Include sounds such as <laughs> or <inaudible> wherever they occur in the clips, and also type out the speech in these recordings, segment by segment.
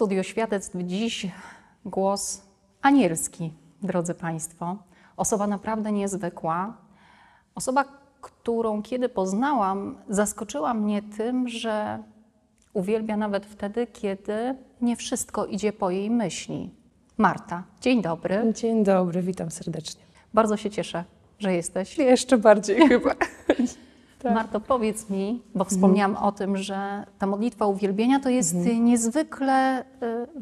Studio Światec dziś głos anielski, drodzy Państwo. Osoba naprawdę niezwykła. Osoba, którą kiedy poznałam, zaskoczyła mnie tym, że uwielbia nawet wtedy, kiedy nie wszystko idzie po jej myśli. Marta, dzień dobry. Dzień dobry, witam serdecznie. Bardzo się cieszę, że jesteś. Jeszcze bardziej <laughs> chyba. Tak. Marto, powiedz mi, bo wspomniałam mhm. o tym, że ta modlitwa uwielbienia to jest mhm. niezwykle y,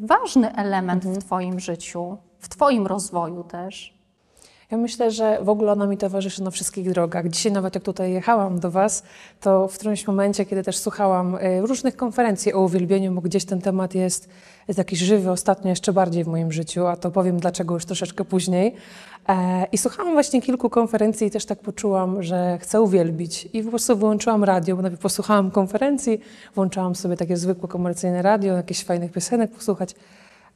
ważny element mhm. w Twoim życiu, w Twoim rozwoju też. Ja myślę, że w ogóle ona mi towarzyszy na wszystkich drogach. Dzisiaj nawet jak tutaj jechałam do Was, to w którymś momencie, kiedy też słuchałam y, różnych konferencji o uwielbieniu, bo gdzieś ten temat jest, jest jakiś żywy ostatnio jeszcze bardziej w moim życiu, a to powiem dlaczego już troszeczkę później. E, I słuchałam właśnie kilku konferencji i też tak poczułam, że chcę uwielbić. I po prostu wyłączyłam radio, bo najpierw posłuchałam konferencji, włączałam sobie takie zwykłe komercyjne radio, jakieś fajnych piosenek posłuchać.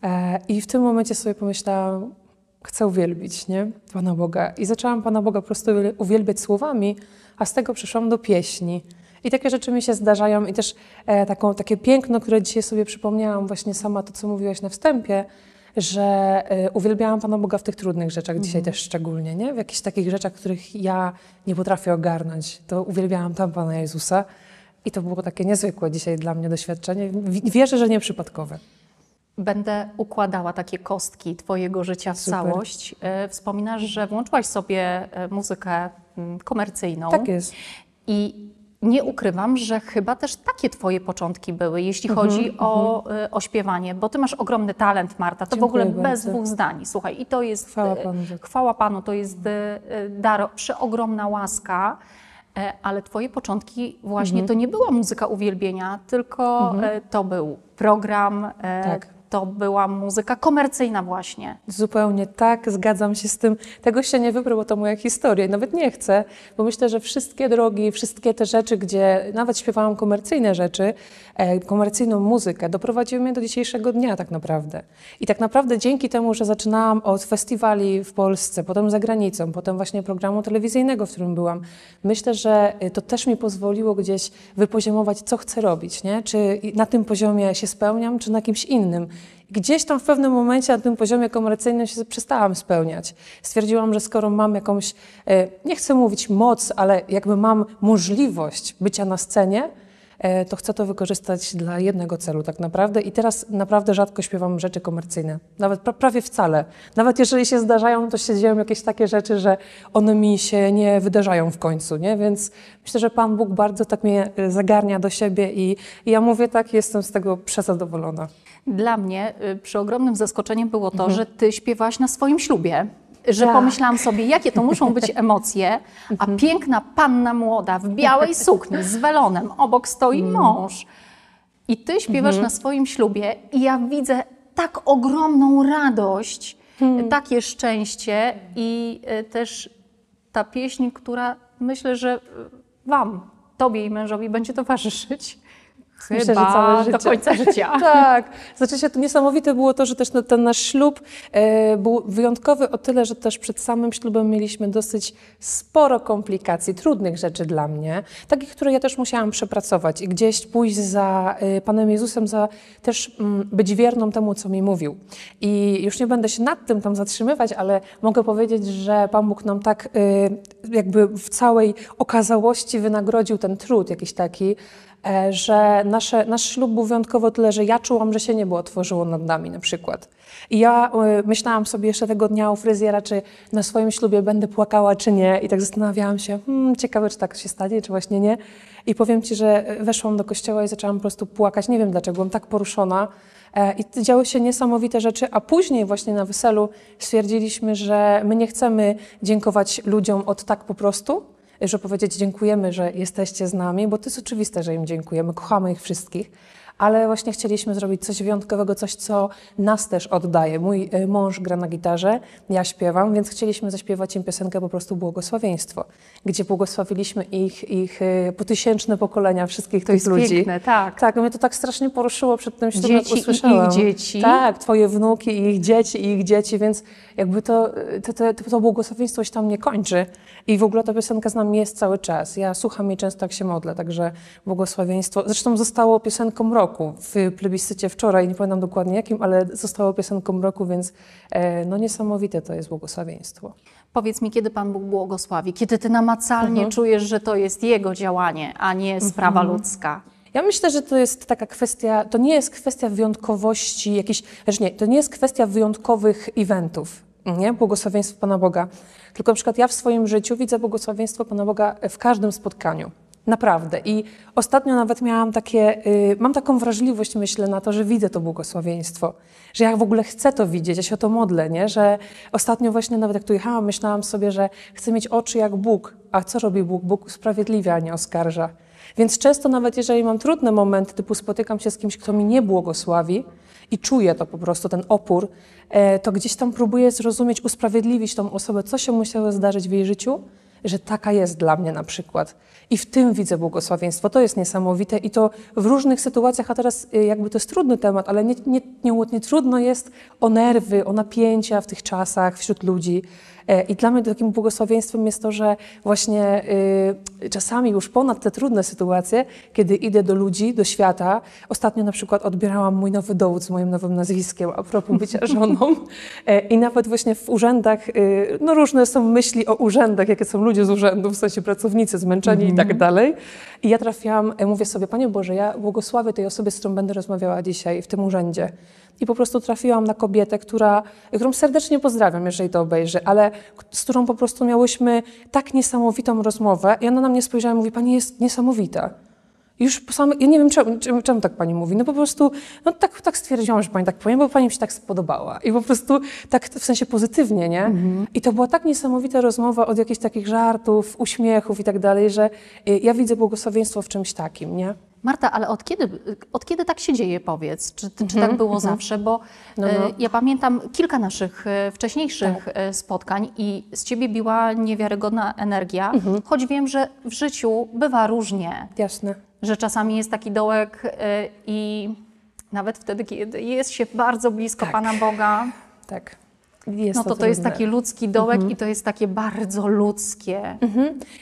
E, I w tym momencie sobie pomyślałam, chcę uwielbić, nie? Pana Boga. I zaczęłam Pana Boga po prostu uwielbiać słowami, a z tego przeszłam do pieśni. I takie rzeczy mi się zdarzają i też e, taką, takie piękno, które dzisiaj sobie przypomniałam, właśnie sama to, co mówiłaś na wstępie, że y, uwielbiałam Pana Boga w tych trudnych rzeczach, dzisiaj mhm. też szczególnie, nie? w jakichś takich rzeczach, których ja nie potrafię ogarnąć, to uwielbiałam tam Pana Jezusa i to było takie niezwykłe dzisiaj dla mnie doświadczenie. Wierzę, że nieprzypadkowe. Będę układała takie kostki Twojego życia w Super. całość. Y, wspominasz, że włączyłaś sobie y, muzykę mm, komercyjną. Tak jest. I nie ukrywam, że chyba też takie Twoje początki były, jeśli mhm, chodzi o, mhm. o śpiewanie, bo Ty masz ogromny talent, Marta. To Dziękuję w ogóle bez dwóch zdań. Słuchaj, i to jest. Chwała Panu. Chwała Panu, to jest e, dar, przeogromna łaska. Ale Twoje początki właśnie mhm. to nie była muzyka uwielbienia, tylko to był program, tak to była muzyka komercyjna właśnie. Zupełnie tak, zgadzam się z tym. Tego się nie wybrał, bo to moja historia. Nawet nie chcę, bo myślę, że wszystkie drogi, wszystkie te rzeczy, gdzie nawet śpiewałam komercyjne rzeczy, e, komercyjną muzykę, doprowadziły mnie do dzisiejszego dnia tak naprawdę. I tak naprawdę dzięki temu, że zaczynałam od festiwali w Polsce, potem za granicą, potem właśnie programu telewizyjnego, w którym byłam, myślę, że e, to też mi pozwoliło gdzieś wypoziomować, co chcę robić, nie? Czy na tym poziomie się spełniam, czy na kimś innym. Gdzieś tam w pewnym momencie na tym poziomie komercyjnym się przestałam spełniać. Stwierdziłam, że skoro mam jakąś, e, nie chcę mówić moc, ale jakby mam możliwość bycia na scenie, e, to chcę to wykorzystać dla jednego celu tak naprawdę. I teraz naprawdę rzadko śpiewam rzeczy komercyjne. Nawet pra prawie wcale. Nawet jeżeli się zdarzają, to się dzieją jakieś takie rzeczy, że one mi się nie wydarzają w końcu, nie? Więc myślę, że Pan Bóg bardzo tak mnie e, zagarnia do siebie i, i ja mówię tak, jestem z tego przezadowolona. Dla mnie y, przy ogromnym zaskoczeniem było to, mhm. że ty śpiewałaś na swoim ślubie. Że tak. pomyślałam sobie, jakie to muszą być <laughs> emocje, a mhm. piękna panna młoda w białej <laughs> sukni z welonem, obok stoi mhm. mąż. I ty śpiewasz na swoim ślubie, i ja widzę tak ogromną radość, hmm. takie szczęście i y, też ta pieśń, która myślę, że Wam, Tobie i mężowi będzie towarzyszyć. Chyba Myślę, że całe życie. do końca życia. <laughs> tak. Znaczy się, to niesamowite było to, że też ten nasz ślub e, był wyjątkowy o tyle, że też przed samym ślubem mieliśmy dosyć sporo komplikacji, trudnych rzeczy dla mnie, takich, które ja też musiałam przepracować i gdzieś pójść za e, Panem Jezusem, za też mm, być wierną temu, co mi mówił. I już nie będę się nad tym tam zatrzymywać, ale mogę powiedzieć, że Pan Bóg nam tak e, jakby w całej okazałości wynagrodził ten trud jakiś taki, że nasze, nasz ślub był wyjątkowo tyle, że ja czułam, że się niebo otworzyło nad nami na przykład. I ja y, myślałam sobie jeszcze tego dnia u fryzjera, czy na swoim ślubie będę płakała, czy nie. I tak zastanawiałam się, hmm, ciekawe, czy tak się stanie, czy właśnie nie. I powiem Ci, że weszłam do kościoła i zaczęłam po prostu płakać. Nie wiem dlaczego, byłam tak poruszona. E, I działy się niesamowite rzeczy, a później właśnie na weselu stwierdziliśmy, że my nie chcemy dziękować ludziom od tak po prostu, że powiedzieć dziękujemy, że jesteście z nami, bo to jest oczywiste, że im dziękujemy, kochamy ich wszystkich, ale właśnie chcieliśmy zrobić coś wyjątkowego, coś, co nas też oddaje. Mój e, mąż gra na gitarze, ja śpiewam, więc chcieliśmy zaśpiewać im piosenkę po prostu błogosławieństwo, gdzie błogosławiliśmy ich, ich e, potysięczne pokolenia, wszystkich tych ludzi. Piękne, tak. Tak, mnie to tak strasznie poruszyło przed tym ślubem, dzieci usłyszałam. i ich dzieci. Tak, twoje wnuki i ich dzieci i ich dzieci, więc jakby to, to, to, to błogosławieństwo się tam nie kończy. I w ogóle ta piosenka z nami jest cały czas. Ja słucham jej często, jak się modlę, także błogosławieństwo. Zresztą zostało piosenką roku roku w plebiscycie wczoraj, nie pamiętam dokładnie jakim, ale zostało piosenką roku, więc e, no niesamowite to jest błogosławieństwo. Powiedz mi, kiedy Pan Bóg błogosławi? Kiedy Ty namacalnie Mhm. czujesz, że to jest Jego działanie, a nie sprawa ludzka? Ja myślę, że to jest taka kwestia, to nie jest kwestia wyjątkowości, jakiejś, znaczy nie, to nie jest kwestia wyjątkowych eventów, nie? Błogosławieństwo Pana Boga. Tylko na przykład ja w swoim życiu widzę błogosławieństwo Pana Boga w każdym spotkaniu. Naprawdę. I ostatnio nawet miałam takie, y, mam taką wrażliwość, myślę, na to, że widzę to błogosławieństwo. Że ja w ogóle chcę to widzieć, ja się o to modlę, nie? Że ostatnio właśnie nawet jak tu jechałam, myślałam sobie, że chcę mieć oczy jak Bóg. A co robi Bóg? Bóg usprawiedliwia, a nie oskarża. Więc często nawet jeżeli mam trudne momenty, typu spotykam się z kimś, kto mi nie błogosławi i czuję to po prostu, ten opór, e, to gdzieś tam próbuję zrozumieć, usprawiedliwić tą osobę, co się musiało zdarzyć w jej życiu, że taka jest dla mnie na przykład. I w tym widzę błogosławieństwo. To jest niesamowite i to w różnych sytuacjach, a teraz y, jakby to jest trudny temat, ale nie, nie, nie, nie trudno jest o nerwy, o napięcia w tych czasach wśród ludzi. E, I dla mnie takim błogosławieństwem jest to, że właśnie y, czasami już ponad te trudne sytuacje, kiedy idę do ludzi, do świata, ostatnio na przykład odbierałam mój nowy dowód z moim nowym nazwiskiem, a propos bycia <laughs> żoną. E, I nawet właśnie w urzędach, y, no różne są myśli o urzędach, jakie są ludzie z urzędów, w sensie pracownicy zmęczeni i tak dalej. I ja trafiłam, e, mówię sobie, Panie Boże, ja błogosławię tej osobie, z którą będę rozmawiała dzisiaj w tym urzędzie. I po prostu trafiłam na kobietę, która, którą serdecznie pozdrawiam, jeżeli to obejrzy, ale z którą po prostu miałyśmy tak niesamowitą rozmowę. I ona na mnie spojrzała i mówi, Pani jest niesamowita. I Już po samym, ja nie wiem, czemu, czemu, tak pani mówi. No po prostu, no tak, tak stwierdziłam, że pani tak powiem, bo pani mi się tak spodobała. I po prostu tak w sensie pozytywnie, nie? I to była tak niesamowita rozmowa od jakichś takich żartów, uśmiechów i tak dalej, że y, ja widzę błogosławieństwo w czymś takim, nie? Marta, ale od kiedy, od kiedy tak się dzieje, powiedz? Czy, czy tak było zawsze? Bo Mhm, No, no. e, ja pamiętam kilka naszych e, wcześniejszych e, spotkań i z ciebie biła niewiarygodna energia, Mhm. choć wiem, że w życiu bywa różnie, Jasne. że czasami jest taki dołek i nawet wtedy, kiedy jest się bardzo blisko Tak. Pana Boga, Tak. Jest no to to jest taki ludzki dołek Mhm. i to jest takie bardzo ludzkie.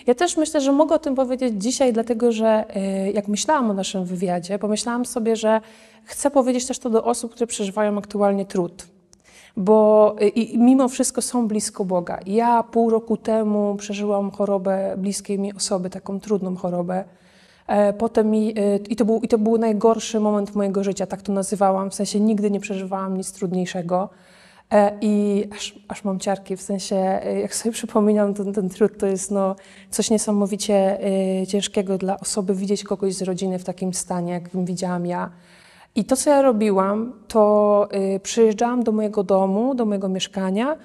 Ja też myślę, że mogę o tym powiedzieć dzisiaj, dlatego że y, jak myślałam o naszym wywiadzie, pomyślałam sobie, że chcę powiedzieć też to do osób, które przeżywają aktualnie trud. Bo y, i, i mimo wszystko są blisko Boga. Ja pół roku temu przeżyłam chorobę bliskiej mi osoby, taką trudną chorobę. E, Potem mi, y, i, to był, I to był najgorszy moment mojego życia, tak to nazywałam. W sensie nigdy nie przeżywałam nic trudniejszego. E, I aż, aż mam ciarki, w sensie, e, jak sobie <laughs> przypominam, ten, ten trud to jest no, coś niesamowicie e, ciężkiego dla osoby widzieć kogoś z rodziny w takim stanie, jakim widziałam ja. I to, co ja robiłam, to przyjeżdżałam do mojego domu, do mojego mieszkania,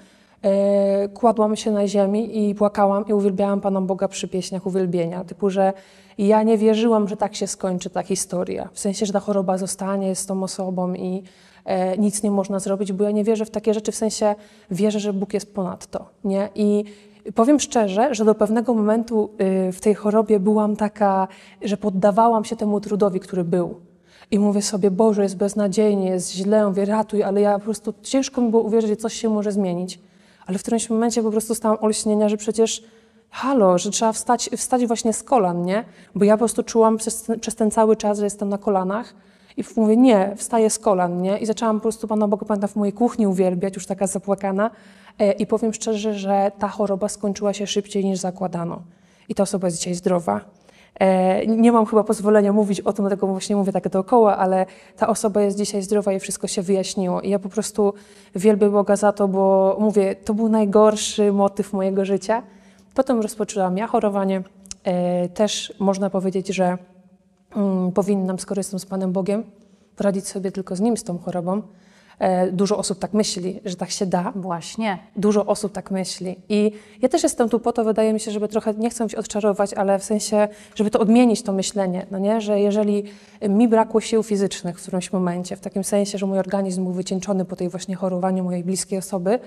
kładłam się na ziemi i płakałam i uwielbiałam Pana Boga przy pieśniach uwielbienia. Typu, że ja nie wierzyłam, że tak się skończy ta historia. W sensie, że ta choroba zostanie z tą osobą i e, nic nie można zrobić, bo ja nie wierzę w takie rzeczy, w sensie wierzę, że Bóg jest ponad to. Nie? I powiem szczerze, że do pewnego momentu y, w tej chorobie byłam taka, że poddawałam się temu trudowi, który był. I mówię sobie, Boże, jest beznadziejnie, jest źle, mówię, ratuj, ale ja po prostu ciężko mi było uwierzyć, że coś się może zmienić. Ale w którymś momencie po prostu stałam olśnienia, że przecież halo, że trzeba wstać, wstać właśnie z kolan, nie? Bo ja po prostu czułam przez, przez ten cały czas, że jestem na kolanach i mówię, nie, wstaję z kolan, nie? I zaczęłam po prostu Pana Boga, pamiętam, w mojej kuchni uwielbiać, już taka zapłakana. E, I powiem szczerze, że ta choroba skończyła się szybciej niż zakładano. I ta osoba jest dzisiaj zdrowa. E, nie mam chyba pozwolenia mówić o tym, dlatego właśnie mówię tak dookoła, ale ta osoba jest dzisiaj zdrowa i wszystko się wyjaśniło. I ja po prostu wielbię Boga za to, bo mówię, to był najgorszy motyw mojego życia. Potem rozpoczęłam ja chorowanie. E, też można powiedzieć, że mm, powinnam, skoro jestem z Panem Bogiem, poradzić sobie tylko z Nim, z tą chorobą. E, dużo osób tak myśli, że tak się da. Właśnie. Dużo osób tak myśli. I ja też jestem tu po to, wydaje mi się, żeby trochę, nie chcę się odczarować, ale w sensie, żeby to odmienić to myślenie, no nie? że jeżeli mi brakło sił fizycznych w którymś momencie, w takim sensie, że mój organizm był wycieńczony po tej właśnie chorowaniu mojej bliskiej osoby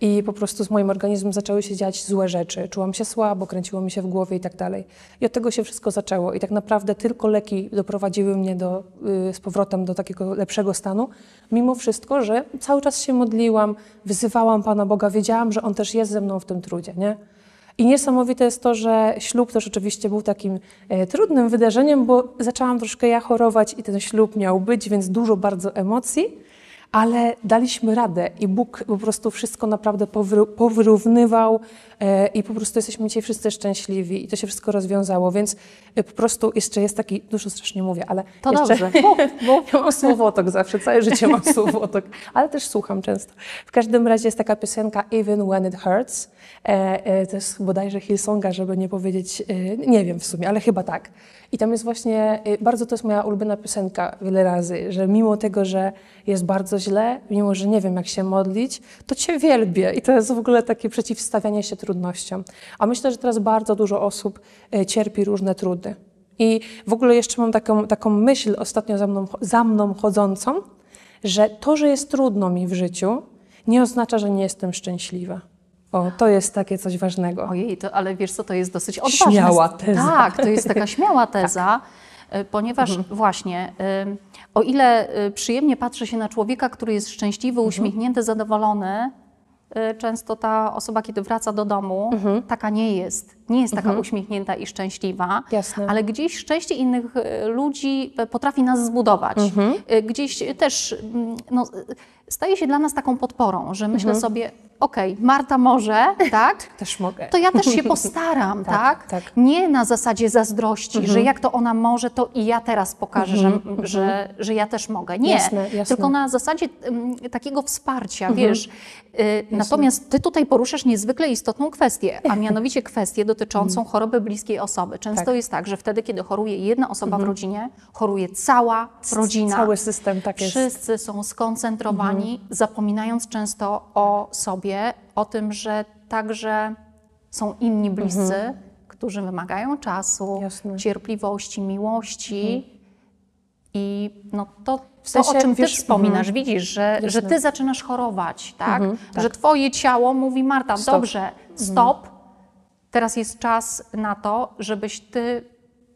i po prostu z moim organizmem zaczęły się dziać złe rzeczy. Czułam się słabo, kręciło mi się w głowie i tak dalej. I od tego się wszystko zaczęło. I tak naprawdę tylko leki doprowadziły mnie do, y, z powrotem do takiego lepszego stanu, mimo wszystko, że cały czas się modliłam, wyzywałam Pana Boga, wiedziałam, że On też jest ze mną w tym trudzie, nie? I niesamowite jest to, że ślub też oczywiście był takim e, trudnym wydarzeniem, bo zaczęłam troszkę ja chorować i ten ślub miał być, więc dużo bardzo emocji ale daliśmy radę i Bóg po prostu wszystko naprawdę powyrównywał e, i po prostu jesteśmy dzisiaj wszyscy szczęśliwi i to się wszystko rozwiązało, więc e, po prostu jeszcze jest taki, dużo strasznie mówię, ale to jeszcze, dobrze, mów, mów. <laughs> Ja mam słowotok zawsze, całe życie mam <laughs> słowotok, ale też słucham często. W każdym razie jest taka piosenka Even When It Hurts, e, to jest bodajże Hillsonga, żeby nie powiedzieć, nie wiem w sumie, ale chyba tak. I tam jest właśnie, bardzo to jest moja ulubiona piosenka wiele razy, że mimo tego, że jest bardzo źle, mimo że nie wiem, jak się modlić, to Cię wielbię. I to jest w ogóle takie przeciwstawianie się trudnościom. A myślę, że teraz bardzo dużo osób e, cierpi różne trudy. I w ogóle jeszcze mam taką, taką myśl ostatnio za mną, za mną chodzącą, że to, że jest trudno mi w życiu, nie oznacza, że nie jestem szczęśliwa. O, to jest takie coś ważnego. Ojej, to, ale wiesz co, to jest dosyć odważne. Śmiała teza. Tak, to jest taka <laughs> śmiała teza, tak. ponieważ mhm. właśnie o ile y, przyjemnie patrzy się na człowieka, który jest szczęśliwy, mhm. uśmiechnięty, zadowolony, y, często ta osoba, kiedy wraca do domu, mhm. taka nie jest. Nie jest taka mhm. uśmiechnięta i szczęśliwa, Jasne. ale gdzieś szczęście innych y, ludzi potrafi nas zbudować. Mhm. Gdzieś też mm, no, staje się dla nas taką podporą, że myślę mhm. sobie, okej, okay, Marta może, <laughs> tak? też mogę. To ja też się <laughs> postaram, tak, tak? tak? Nie na zasadzie zazdrości, mhm. że jak to ona może, to i ja teraz pokażę, mhm. że, że, że ja też mogę. Nie, jasne, jasne. tylko na zasadzie um, takiego wsparcia, mhm. wiesz. Y, natomiast ty tutaj poruszasz niezwykle istotną kwestię, a <laughs> mianowicie kwestię dotyczącą mhm. choroby bliskiej osoby. Często tak. jest tak, że wtedy, kiedy choruje jedna osoba w mhm. rodzinie, choruje cała rodzina. Cały system, tak jest. Wszyscy są skoncentrowani, mhm. zapominając często o sobie sobie o tym, że także są inni bliscy, mhm. którzy wymagają czasu, Jasne. cierpliwości, miłości. Mhm. I no to, w sensie, to, o czym wiesz, ty wspominasz, mhm. widzisz, że, że ty zaczynasz chorować, tak? Mhm, tak? Że twoje ciało mówi, Marta, stop. dobrze, mhm. stop, teraz jest czas na to, żebyś ty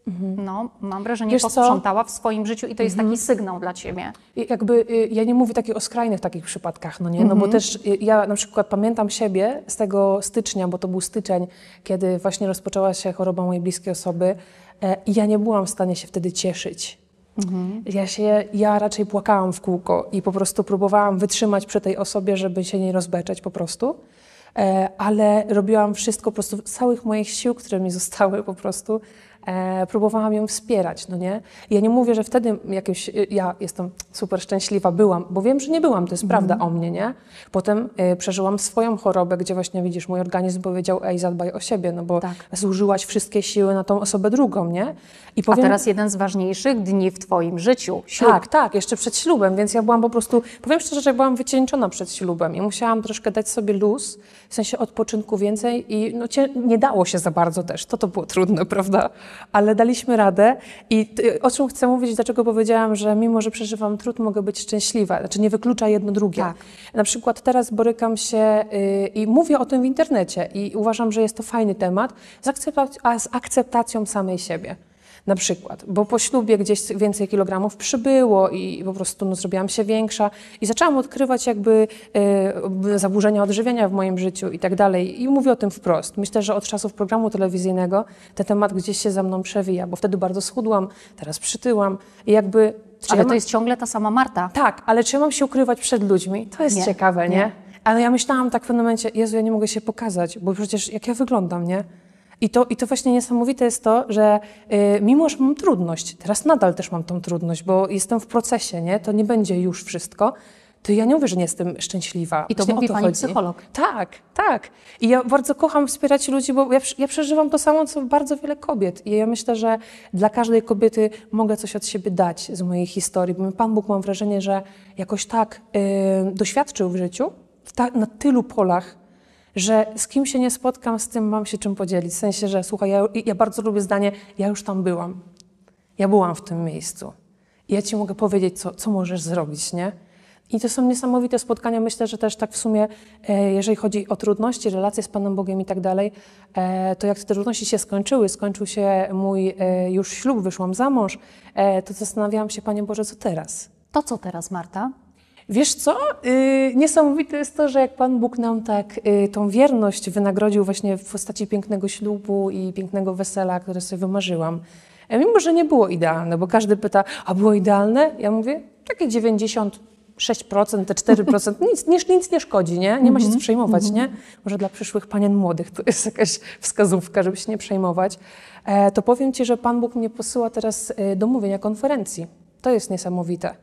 Mhm. No, mam wrażenie, Wiesz posprzątała co? w swoim życiu i to jest mhm. taki sygnał dla ciebie. I jakby y, ja nie mówię takich o skrajnych takich przypadkach, no nie, no bo mhm. też y, ja na przykład pamiętam siebie z tego stycznia, bo to był styczeń, kiedy właśnie rozpoczęła się choroba mojej bliskiej osoby e, i ja nie byłam w stanie się wtedy cieszyć. Mhm. Ja, się, ja raczej płakałam w kółko i po prostu próbowałam wytrzymać przy tej osobie, żeby się nie rozbeczać po prostu. E, ale robiłam wszystko po prostu, całych moich sił, które mi zostały po prostu, e, próbowałam ją wspierać, no nie? ja nie mówię, że wtedy jakieś, y, ja jestem super szczęśliwa, byłam, bo wiem, że nie byłam, to jest mm. prawda o mnie, nie? Potem y, przeżyłam swoją chorobę, gdzie właśnie widzisz, mój organizm powiedział, ej, zadbaj o siebie, no bo tak. zużyłaś wszystkie siły na tą osobę drugą, nie? I powiem, A teraz jeden z ważniejszych dni w Twoim życiu, ślub. Tak, tak, jeszcze przed ślubem, więc ja byłam po prostu, powiem szczerze, że byłam wycieńczona przed ślubem i musiałam troszkę dać sobie luz, w sensie odpoczynku więcej i no, nie dało się za bardzo też, to to było trudne, prawda? Ale daliśmy radę. I o czym chcę mówić, dlaczego powiedziałam, że mimo, że przeżywam trud, mogę być szczęśliwa. Znaczy nie wyklucza jedno drugie. Tak. Na przykład teraz borykam się yy, i mówię o tym w internecie i uważam, że jest to fajny temat z, akceptac- z akceptacją samej siebie na przykład, bo po ślubie gdzieś więcej kilogramów przybyło i po prostu no, zrobiłam się większa i zaczęłam odkrywać jakby e, zaburzenia odżywiania w moim życiu i tak dalej i mówię o tym wprost. Myślę, że od czasów programu telewizyjnego ten temat gdzieś się za mną przewija, bo wtedy bardzo schudłam, teraz przytyłam i jakby... Ale ja to jest ciągle ta sama Marta. Tak, ale czy ja mam się ukrywać przed ludźmi? To jest nie, ciekawe, nie? nie? Ale ja myślałam tak w pewnym momencie, Jezu, ja nie mogę się pokazać, bo przecież jak ja wyglądam, nie? I to, I to właśnie niesamowite jest to, że y, mimo, że mam trudność, teraz nadal też mam tą trudność, bo jestem w procesie, nie? to nie będzie już wszystko, to ja nie mówię, że nie jestem szczęśliwa. I to Właśnie mówi to pani chodzi. psycholog. Tak, tak. I ja bardzo kocham wspierać ludzi, bo ja, ja, przeżywam to samo, co bardzo wiele kobiet. I ja myślę, że dla każdej kobiety mogę coś od siebie dać z mojej historii, bo Pan Bóg mam wrażenie, że jakoś tak y, doświadczył w życiu, ta, na tylu polach, że z kim się nie spotkam, z tym mam się czym podzielić. W sensie, że słuchaj, ja, ja bardzo lubię zdanie, ja już tam byłam. Ja byłam w tym miejscu. I ja ci mogę powiedzieć, co, co możesz zrobić, nie? I to są niesamowite spotkania. Myślę, że też tak w sumie, e, jeżeli chodzi o trudności, relacje z Panem Bogiem i tak dalej, e, to jak te trudności się skończyły, skończył się mój e, już ślub, wyszłam za mąż, to zastanawiałam się, Panie Boże, co teraz? To co teraz, Marta? Wiesz co? Yy, niesamowite jest to, że jak Pan Bóg nam tak yy, tą wierność wynagrodził właśnie w postaci pięknego ślubu i pięknego wesela, które sobie wymarzyłam. E, mimo, że nie było idealne, bo każdy pyta, a było idealne? Ja mówię, takie 90 6%, te 4%, nic, nic, nic nie szkodzi, nie? Nie ma się co przejmować, nie? Może dla przyszłych panien młodych to jest jakaś wskazówka, żeby się nie przejmować. E, to powiem Ci, że Pan Bóg mnie posyła teraz e, do mówienia konferencji. To jest niesamowite.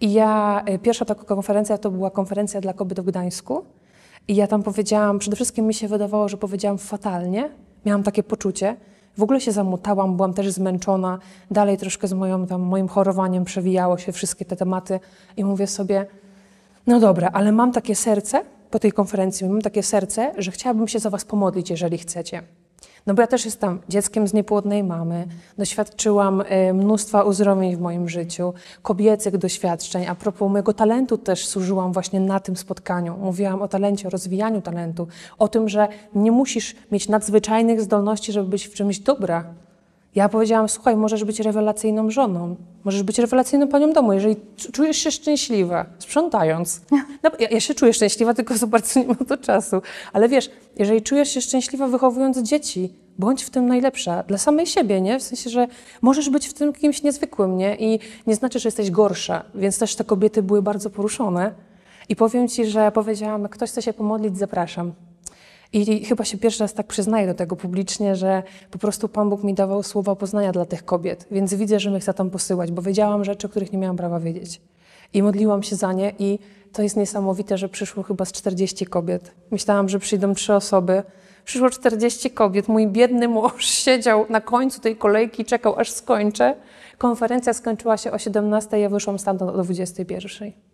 I ja, e, pierwsza taka konferencja to była konferencja dla kobiet w Gdańsku. I ja tam powiedziałam, przede wszystkim mi się wydawało, że powiedziałam fatalnie. Miałam takie poczucie. W ogóle się zamutałam, byłam też zmęczona. Dalej troszkę z moją, tam, moim chorowaniem przewijało się wszystkie te tematy. I mówię sobie, no dobra, ale mam takie serce, po tej konferencji mam takie serce, że chciałabym się za was pomodlić, jeżeli chcecie. No bo ja też jestem dzieckiem z niepłodnej mamy, doświadczyłam y, mnóstwa uzdrowień w moim życiu, kobiecych doświadczeń. A propos mojego talentu też służyłam właśnie na tym spotkaniu. Mówiłam o talencie, o rozwijaniu talentu, o tym, że nie musisz mieć nadzwyczajnych zdolności, żeby być w czymś dobra. Ja powiedziałam, słuchaj, możesz być rewelacyjną żoną, możesz być rewelacyjną panią domu, jeżeli czujesz się szczęśliwa, sprzątając. <laughs> No, ja, ja, się czuję szczęśliwa, tylko za bardzo nie mam to czasu. Ale wiesz, jeżeli czujesz się szczęśliwa wychowując dzieci, bądź w tym najlepsza, dla samej siebie, nie? W sensie, że możesz być w tym kimś niezwykłym, nie? I nie znaczy, że jesteś gorsza, więc też te kobiety były bardzo poruszone. I powiem Ci, że powiedziałam, ktoś chce się pomodlić, zapraszam. I chyba się pierwszy raz tak przyznaję do tego publicznie, że po prostu Pan Bóg mi dawał słowa poznania dla tych kobiet, więc widzę, że mnie chce tam posyłać, bo wiedziałam rzeczy, których nie miałam prawa wiedzieć. I modliłam się za nie i to jest niesamowite, że przyszło chyba z 40 kobiet. Myślałam, że przyjdą trzy osoby. Przyszło 40 kobiet. Mój biedny mąż <laughs> siedział na końcu tej kolejki, czekał aż skończę. Konferencja skończyła się o 17, ja wyszłam stamtąd o 21.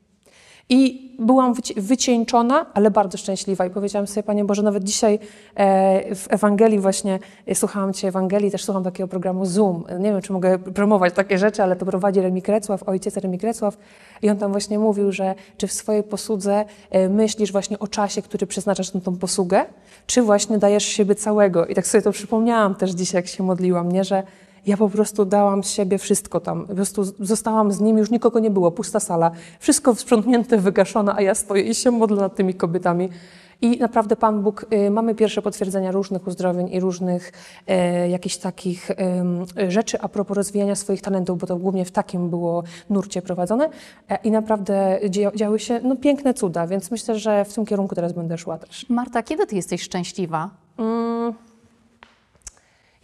I byłam wycieńczona, ale bardzo szczęśliwa. I powiedziałam sobie, Panie Boże, nawet dzisiaj e, w Ewangelii właśnie, e, słuchałam Cię Ewangelii, też słucham takiego programu Zoom. Nie wiem, czy mogę promować takie rzeczy, ale to prowadzi Remi Krecław, ojciec Remi Krecław. I on tam właśnie mówił, że czy w swojej posłudze e, myślisz właśnie o czasie, który przeznaczasz na tą posługę, czy właśnie dajesz siebie całego. I tak sobie to przypomniałam też dzisiaj, jak się modliłam, nie? że ja po prostu dałam z siebie wszystko tam. Po prostu zostałam z nim, już nikogo nie było, pusta sala. Wszystko sprzątnięte, wygaszone, a ja stoję i się modlę nad tymi kobietami. I naprawdę Pan Bóg, y, mamy pierwsze potwierdzenia różnych uzdrowień i różnych y, jakichś takich y, rzeczy a propos rozwijania swoich talentów, bo to głównie w takim było nurcie prowadzone. E, I naprawdę działy się no, piękne cuda, więc myślę, że w tym kierunku teraz będę szła też. Marta, kiedy Ty jesteś szczęśliwa? Mm.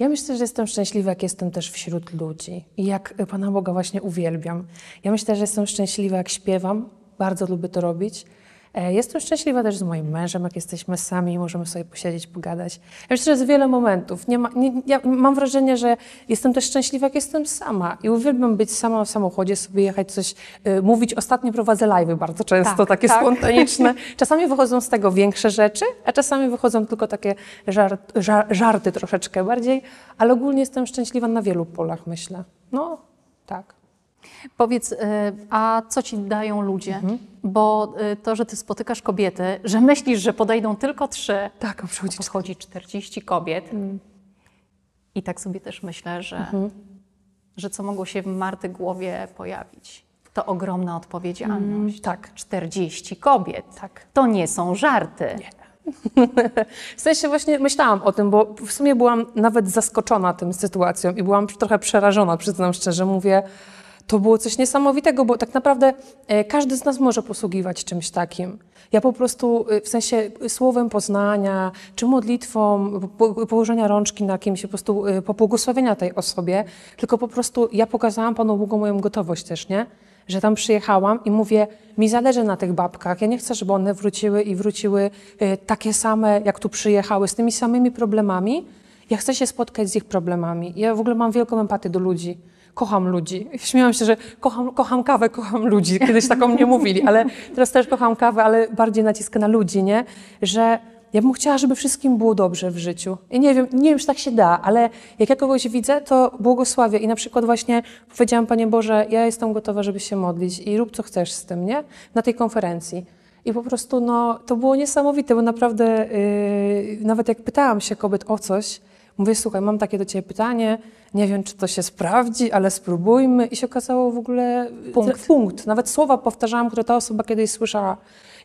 Ja myślę, że jestem szczęśliwa, jak jestem też wśród ludzi i jak Pana Boga właśnie uwielbiam. Ja myślę, że jestem szczęśliwa, jak śpiewam. Bardzo lubię to robić. E, jestem szczęśliwa też z moim mężem, jak jesteśmy sami i możemy sobie posiedzieć, pogadać. Ja myślę, że jest wiele momentów. Nie ma, nie, ja mam wrażenie, że jestem też szczęśliwa, jak jestem sama. I uwielbiam być sama w samochodzie, sobie jechać coś, y, mówić. Ostatnio prowadzę live'y bardzo często, tak, takie tak. spontaniczne. <laughs> Czasami wychodzą z tego większe rzeczy, a czasami wychodzą tylko takie żart, żar, żarty troszeczkę bardziej. Ale ogólnie jestem szczęśliwa na wielu polach, myślę. No, tak. Powiedz, y, a co ci dają ludzie? Mhm. Bo y, to, że ty spotykasz kobiety, że myślisz, że podejdą tylko trzy, tak, przychodzi, podchodzi 40 kobiet. Mhm. I tak sobie też myślę, że, mhm. że co mogło się w Marty głowie pojawić. To ogromna odpowiedzialność. Mm, tak. 40 kobiet. Tak. To nie są żarty. Nie. W sensie właśnie myślałam o tym, bo w sumie byłam nawet zaskoczona tą sytuacją i byłam trochę przerażona, przyznam szczerze. Mówię, to było coś niesamowitego, bo tak naprawdę e, każdy z nas może posługiwać czymś takim. Ja po prostu e, w sensie słowem poznania, czy modlitwą, położenia rączki na kimś, po prostu e, pobłogosławienia tej osobie, tylko po prostu ja pokazałam Panu Bogu moją gotowość też, nie? Że tam przyjechałam i mówię, mi zależy na tych babkach. Ja nie chcę, żeby one wróciły i wróciły takie same, jak tu przyjechały, z tymi samymi problemami. Ja chcę się spotkać z ich problemami. Ja w ogóle mam wielką empatię do ludzi kocham ludzi. Śmiałam się, że kocham, kocham kawę, kocham ludzi. Kiedyś taką mnie mówili, ale teraz też kocham kawę, ale bardziej naciskę na ludzi, nie? Że ja bym chciała, żeby wszystkim było dobrze w życiu. I nie wiem, nie wiem, czy tak się da, ale jak ja kogoś widzę, to błogosławię. I na przykład właśnie powiedziałam, Panie Boże, ja jestem gotowa, żeby się modlić i rób co chcesz z tym, nie? Na tej konferencji. I po prostu no, to było niesamowite, bo naprawdę yy, nawet jak pytałam się kobiet o coś, Mówię, słuchaj, mam takie do ciebie pytanie, nie wiem, czy to się sprawdzi, ale spróbujmy. I się okazało w ogóle Punkt. punkt. Nawet słowa powtarzałam, które ta osoba kiedyś słyszała,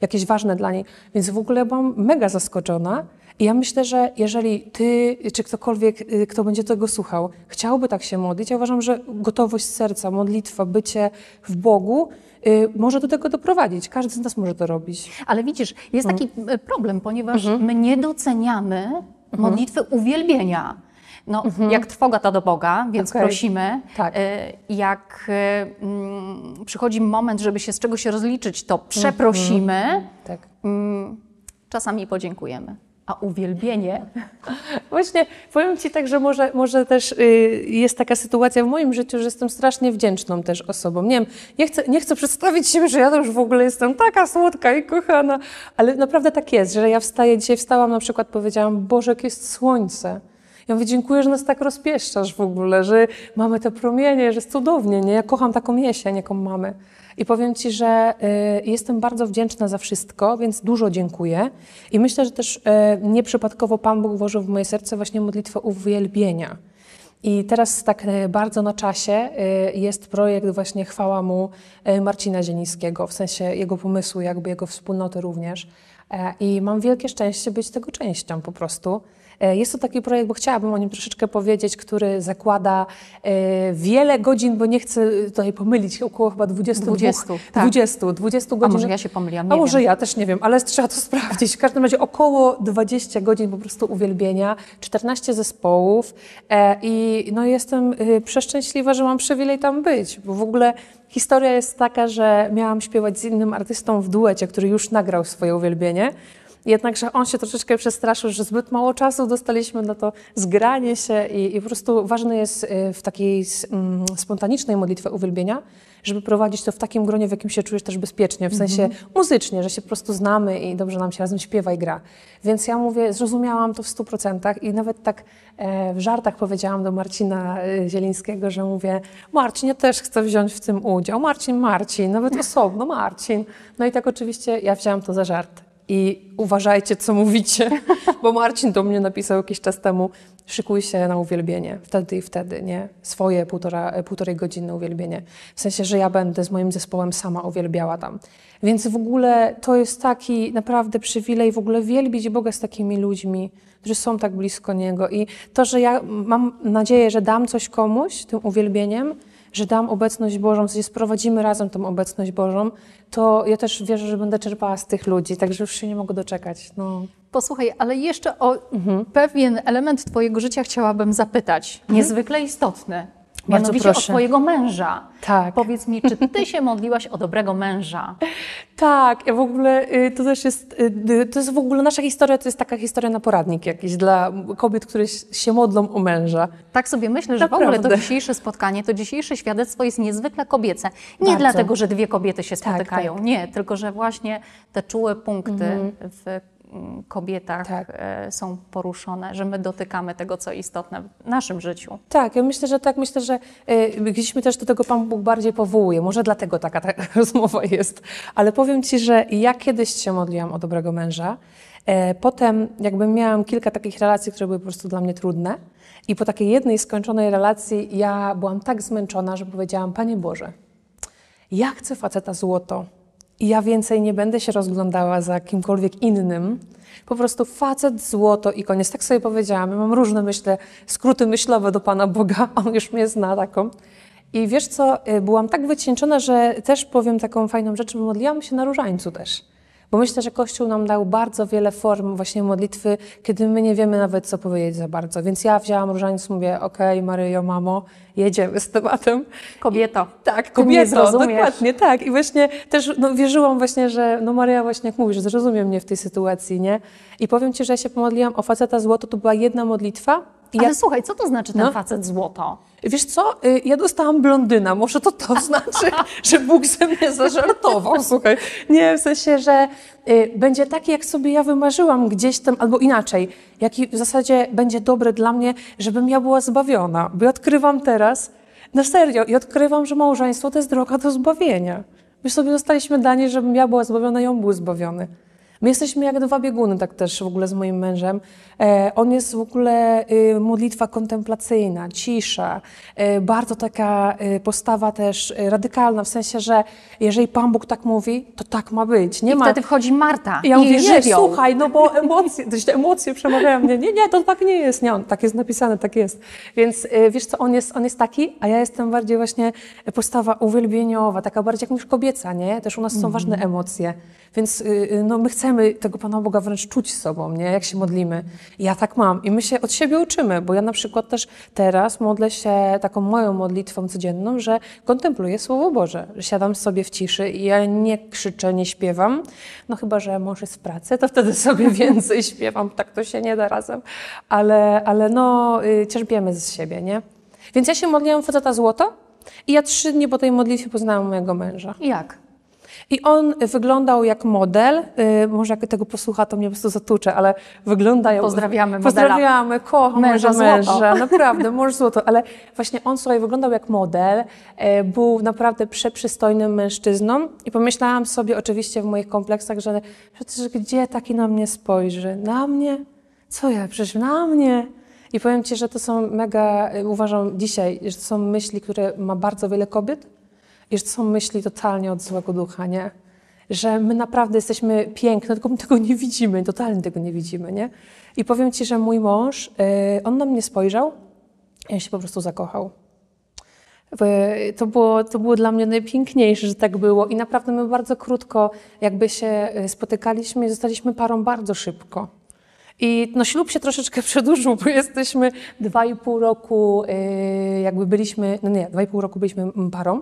jakieś ważne dla niej. Więc w ogóle byłam mega zaskoczona. I ja myślę, że jeżeli ty, czy ktokolwiek, y, kto będzie tego słuchał, chciałby tak się modlić, ja uważam, że gotowość serca, modlitwa, bycie w Bogu y, może do tego doprowadzić. Każdy z nas może to robić. Ale widzisz, jest taki Mm. e, problem, ponieważ Mhm. my nie doceniamy modlitwy uwielbienia. No, jak trwoga to do Boga, więc Mhm. Okej. prosimy. Tak. E, Jak mm, przychodzi moment, żeby się z czegoś się rozliczyć, to przeprosimy, Tak. mm, czasami podziękujemy. A uwielbienie <laughs> Właśnie powiem Ci tak, że może, może też y, jest taka sytuacja w moim życiu, że jestem strasznie wdzięczną też osobą. Nie wiem, nie chcę, nie chcę przedstawić siebie, że ja to już w ogóle jestem taka słodka i kochana, ale naprawdę tak jest, że ja wstaję, dzisiaj wstałam na przykład, powiedziałam, Boże, jak jest słońce. Ja mówię, dziękuję, że nas tak rozpieszczasz w ogóle, że mamy te promienie, że jest cudownie, nie? Ja kocham taką jesień, jaką mamy. I powiem Ci, że y, jestem bardzo wdzięczna za wszystko, więc dużo dziękuję. I myślę, że też y, nieprzypadkowo Pan Bóg włożył w moje serce właśnie modlitwę uwielbienia. I teraz tak y, bardzo na czasie jest projekt właśnie chwała mu Marcina Zielińskiego, w sensie jego pomysłu, jakby jego wspólnoty również. E, I mam wielkie szczęście być tego częścią po prostu. E, Jest to taki projekt, bo chciałabym o nim troszeczkę powiedzieć, który zakłada e, wiele godzin, bo nie chcę tutaj pomylić, około chyba 22, 20, tak. 20, 20 A godzin. może ja się pomyliłam, A może wiem. ja też nie wiem, ale trzeba to <laughs> sprawdzić. W każdym razie około 20 godzin po prostu uwielbienia, 14 zespołów e, i no jestem przeszczęśliwa, że mam przywilej tam być, bo w ogóle historia jest taka, że miałam śpiewać z innym artystą w duecie, który już nagrał swoje uwielbienie. Jednakże on się troszeczkę przestraszył, że zbyt mało czasu dostaliśmy na to zgranie się i, i po prostu ważne jest y, w takiej mm, spontanicznej modlitwie uwielbienia, żeby prowadzić to w takim gronie, w jakim się czujesz też bezpiecznie, w sensie muzycznie, że się po prostu znamy i dobrze nam się razem śpiewa i gra. Więc ja mówię, zrozumiałam to w stu procentach i nawet tak e, w żartach powiedziałam do Marcina e, Zielińskiego, że mówię, Marcin, ja też chcę wziąć w tym udział. Marcin, Marcin, nawet osobno, Marcin. No i tak oczywiście ja wzięłam to za żart. I uważajcie, co mówicie, <laughs> bo Marcin do mnie napisał jakiś czas temu, szykuj się na uwielbienie, wtedy i wtedy, nie? Swoje półtora, półtorej godziny uwielbienie. W sensie, że ja będę z moim zespołem sama uwielbiała tam. Więc w ogóle to jest taki naprawdę przywilej w ogóle wielbić Boga z takimi ludźmi, którzy są tak blisko Niego. I to, że ja mam nadzieję, że dam coś komuś tym uwielbieniem, że dam obecność Bożą, w sensie sprowadzimy razem tą obecność Bożą, to ja też wierzę, że będę czerpała z tych ludzi, także już się nie mogę doczekać. No. Posłuchaj, ale jeszcze o Mhm. pewien element Twojego życia chciałabym zapytać. Niezwykle istotny. Mianowicie o proszę. Twojego męża. Tak. Powiedz mi, czy Ty się <laughs> modliłaś o dobrego męża? Tak, ja w ogóle y, to też jest, y, y, to jest w ogóle nasza historia, to jest taka historia na poradnik jakiś dla kobiet, które się modlą o męża. Tak sobie myślę, że w ogóle to Naprawdę. dzisiejsze spotkanie, to dzisiejsze świadectwo jest niezwykle kobiece. Nie Bardzo. dlatego, że dwie kobiety się Tak, spotykają, tak. nie, tylko że właśnie te czułe punkty w mm, kobietach Tak. e, są poruszone, że my dotykamy tego, co istotne w naszym życiu. Tak, ja myślę, że tak, myślę, że y, gdzieś mnie też do tego Pan Bóg bardziej powołuje. Może dlatego taka, taka <laughs> rozmowa jest. Ale powiem Ci, że ja kiedyś się modliłam o dobrego męża. E, potem jakby miałam kilka takich relacji, które były po prostu dla mnie trudne. I po takiej jednej skończonej relacji ja byłam tak zmęczona, że powiedziałam, Panie Boże, ja chcę faceta złoto i ja więcej nie będę się rozglądała za kimkolwiek innym. Po prostu facet złoto i koniec. Tak sobie powiedziałam. Ja mam różne, myślę, skróty myślowe do Pana Boga. On już mnie zna taką. I wiesz co, y, byłam tak wycieńczona, że też powiem taką fajną rzecz, modliłam się na różańcu też. Bo myślę, że Kościół nam dał bardzo wiele form właśnie modlitwy, kiedy my nie wiemy nawet, co powiedzieć za bardzo. Więc ja wzięłam różaniec, mówię, okej, Maryjo, mamo, jedziemy z tematem. Kobieto, Tak, Ty mnie kobieto, dokładnie, tak. I właśnie też no, wierzyłam właśnie, że no Maria właśnie jak mówisz, zrozumie mnie w tej sytuacji, nie? I powiem Ci, że ja się pomodliłam o faceta złoto, to była jedna modlitwa. Ale ja, słuchaj, co to znaczy ten No. facet złoto? wiesz co, y, ja dostałam blondyna, może to to znaczy, <laughs> że Bóg ze mnie zażartował, słuchaj. Nie, w sensie, że y, będzie taki, jak sobie ja wymarzyłam gdzieś tam, albo inaczej, jaki w zasadzie będzie dobry dla mnie, żebym ja była zbawiona. Bo ja odkrywam teraz, na serio, i odkrywam, że małżeństwo to jest droga do zbawienia. My sobie dostaliśmy danie, żebym ja była zbawiona i on był zbawiony. My jesteśmy jak dwa bieguny, tak też w ogóle z moim mężem. E, on jest w ogóle y, modlitwa kontemplacyjna, cisza, y, bardzo taka y, postawa też radykalna, w sensie, że jeżeli Pan Bóg tak mówi, to tak ma być. Nie I ma... wtedy wchodzi Marta Ja i mówię, nie, żywioł. słuchaj, no bo emocje, <laughs> emocje przemawiają mnie. Nie, nie, to tak nie jest. Nie, on, tak jest napisane, tak jest. Więc wiesz co, on jest, on jest taki, a ja jestem bardziej właśnie postawa uwielbieniowa, taka bardziej jak już kobieca, nie? Też u nas są ważne emocje. Więc no, my chcemy tego Pana Boga wręcz czuć sobą, nie? Jak się modlimy. Ja tak mam. I my się od siebie uczymy, bo ja na przykład też teraz modlę się taką moją modlitwą codzienną, że kontempluję Słowo Boże. Że siadam sobie w ciszy i ja nie krzyczę, nie śpiewam. No chyba, że mąż jest w pracy, to wtedy sobie <laughs> więcej śpiewam. Tak to się nie da razem. Ale, ale no, y, cierpiemy z siebie, nie? Więc ja się modliłam faceta złoto i ja trzy dni po tej modlitwie poznałam mojego męża. Jak? I on wyglądał jak model, y, może jak tego posłucha, to mnie po prostu zatucze, ale wygląda jak... Pozdrawiamy modela. Pozdrawiamy, kocham Męża męża, męża, <laughs> naprawdę, mąż złoto, ale właśnie on, słuchaj, wyglądał jak model, e, był naprawdę przeprzystojnym mężczyzną i pomyślałam sobie oczywiście w moich kompleksach, że przecież gdzie taki na mnie spojrzy? Na mnie? Co ja? Przecież na mnie? I powiem Ci, że to są mega, y, uważam dzisiaj, że to są myśli, które ma bardzo wiele kobiet, i że to są myśli totalnie od złego ducha, nie? Że my naprawdę jesteśmy piękne, tylko my tego nie widzimy, totalnie tego nie widzimy, nie? I powiem Ci, że mój mąż, yy, on na mnie spojrzał i on się po prostu zakochał. To było, to było dla mnie najpiękniejsze, że tak było i naprawdę my bardzo krótko jakby się yy, spotykaliśmy i zostaliśmy parą bardzo szybko. I no, ślub się troszeczkę <laughs> przedłużył, bo jesteśmy dwa i pół roku, yy, jakby byliśmy, no nie, dwa i pół roku byliśmy parą,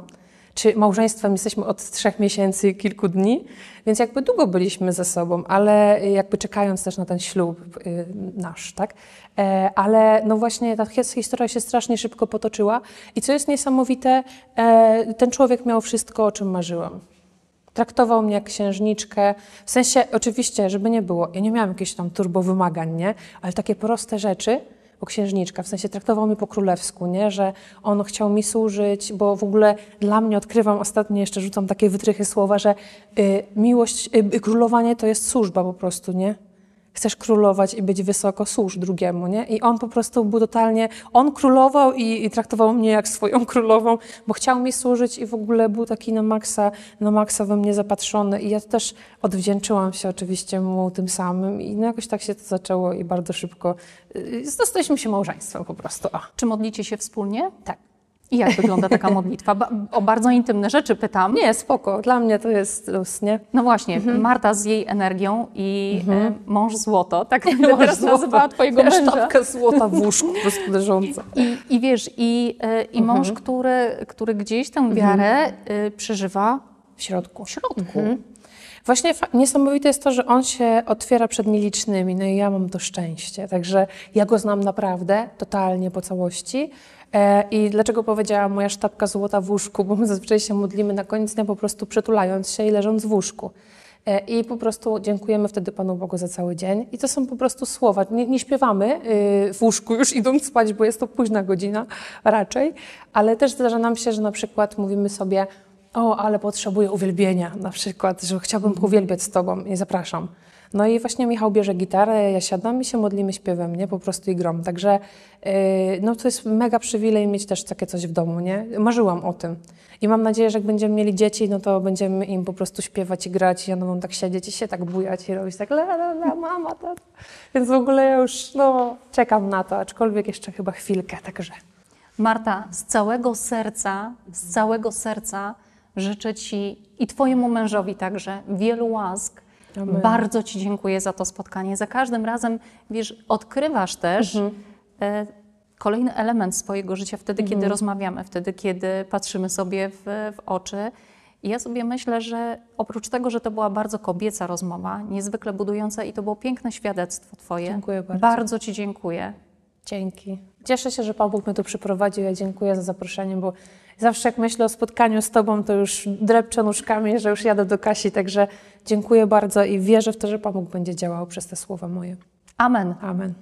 czy małżeństwem jesteśmy od trzech miesięcy kilku dni, więc jakby długo byliśmy ze sobą, ale jakby czekając też na ten ślub yy, nasz, tak? E, ale no właśnie ta his- historia się strasznie szybko potoczyła i co jest niesamowite, e, ten człowiek miał wszystko, o czym marzyłam. Traktował mnie jak księżniczkę. W sensie, oczywiście, żeby nie było, ja nie miałam jakichś tam turbo wymagań, nie? Ale takie proste rzeczy, bo księżniczka, w sensie traktował mnie po królewsku, nie? Że on chciał mi służyć, bo w ogóle dla mnie odkrywam, ostatnio jeszcze rzucam takie wytrychy słowa, że y, miłość, y, królowanie to jest służba po prostu, nie? Chcesz królować i być wysoko, służ drugiemu, nie? I on po prostu był totalnie, on królował i, i traktował mnie jak swoją <laughs> królową, bo chciał mi służyć i w ogóle był taki na maksa, na maksa we mnie zapatrzony i ja też odwdzięczyłam się oczywiście mu tym samym i no jakoś tak się to zaczęło i bardzo szybko yy, zostaliśmy się małżeństwem po prostu. O. Czy modlicie się wspólnie? Tak. I jak wygląda taka modlitwa? Ba- o bardzo intymne rzeczy pytam. Nie, spoko, dla mnie to jest luz, nie? No właśnie, Mhm. Marta z jej energią i e, mąż złoto, tak będę teraz Złota. nazywała twojego męża. Sztabka złota w łóżku po prostu leżąca. <laughs> I, I wiesz, i, e, i Mhm. mąż, który, który gdzieś tę wiarę e, przeżywa W środku. w środku. Mhm. Właśnie niesamowite jest to, że on się otwiera przed nielicznymi, no i ja mam to szczęście. Także ja go znam naprawdę, totalnie po całości. E, I dlaczego powiedziałam moja sztabka złota w łóżku? Bo my zazwyczaj się modlimy na koniec dnia po prostu przytulając się i leżąc w łóżku. E, I po prostu dziękujemy wtedy Panu Bogu za cały dzień. I to są po prostu słowa. Nie, nie śpiewamy y, w łóżku już <laughs> idąc spać, bo jest to późna godzina raczej, ale też zdarza nam się, że na przykład mówimy sobie o, ale potrzebuję uwielbienia, na przykład, że chciałbym uwielbiać z Tobą i zapraszam. No i właśnie Michał bierze gitarę, ja siadam i się modlimy śpiewem, nie? Po prostu i grom. Także yy, no to jest mega przywilej mieć też takie coś w domu, nie? Marzyłam o tym. I mam nadzieję, że jak będziemy mieli dzieci, no to będziemy im po prostu śpiewać i grać i ja będą tak siedzieć i się tak bujać i robić tak la la la, mama, tata. Więc w ogóle ja już, no, czekam na to, aczkolwiek jeszcze chyba chwilkę, także. Marta, z całego serca, z całego serca życzę Ci i Twojemu mężowi także wielu łask. Amen. Bardzo Ci dziękuję za to spotkanie. Za każdym razem, wiesz, odkrywasz też e, kolejny element swojego życia wtedy, kiedy rozmawiamy, wtedy, kiedy patrzymy sobie w, w oczy. I ja sobie myślę, że oprócz tego, że to była bardzo kobieca rozmowa, niezwykle budująca i to było piękne świadectwo Twoje. Dziękuję bardzo. Bardzo Ci dziękuję. Dzięki. Cieszę się, że Pan Bóg mnie tu przyprowadził. Ja dziękuję za zaproszenie, bo zawsze jak myślę o spotkaniu z Tobą, to już drepczę nóżkami, że już jadę do Kasi, także dziękuję bardzo i wierzę w to, że Pan Bóg będzie działał przez te słowa moje. Amen. Amen.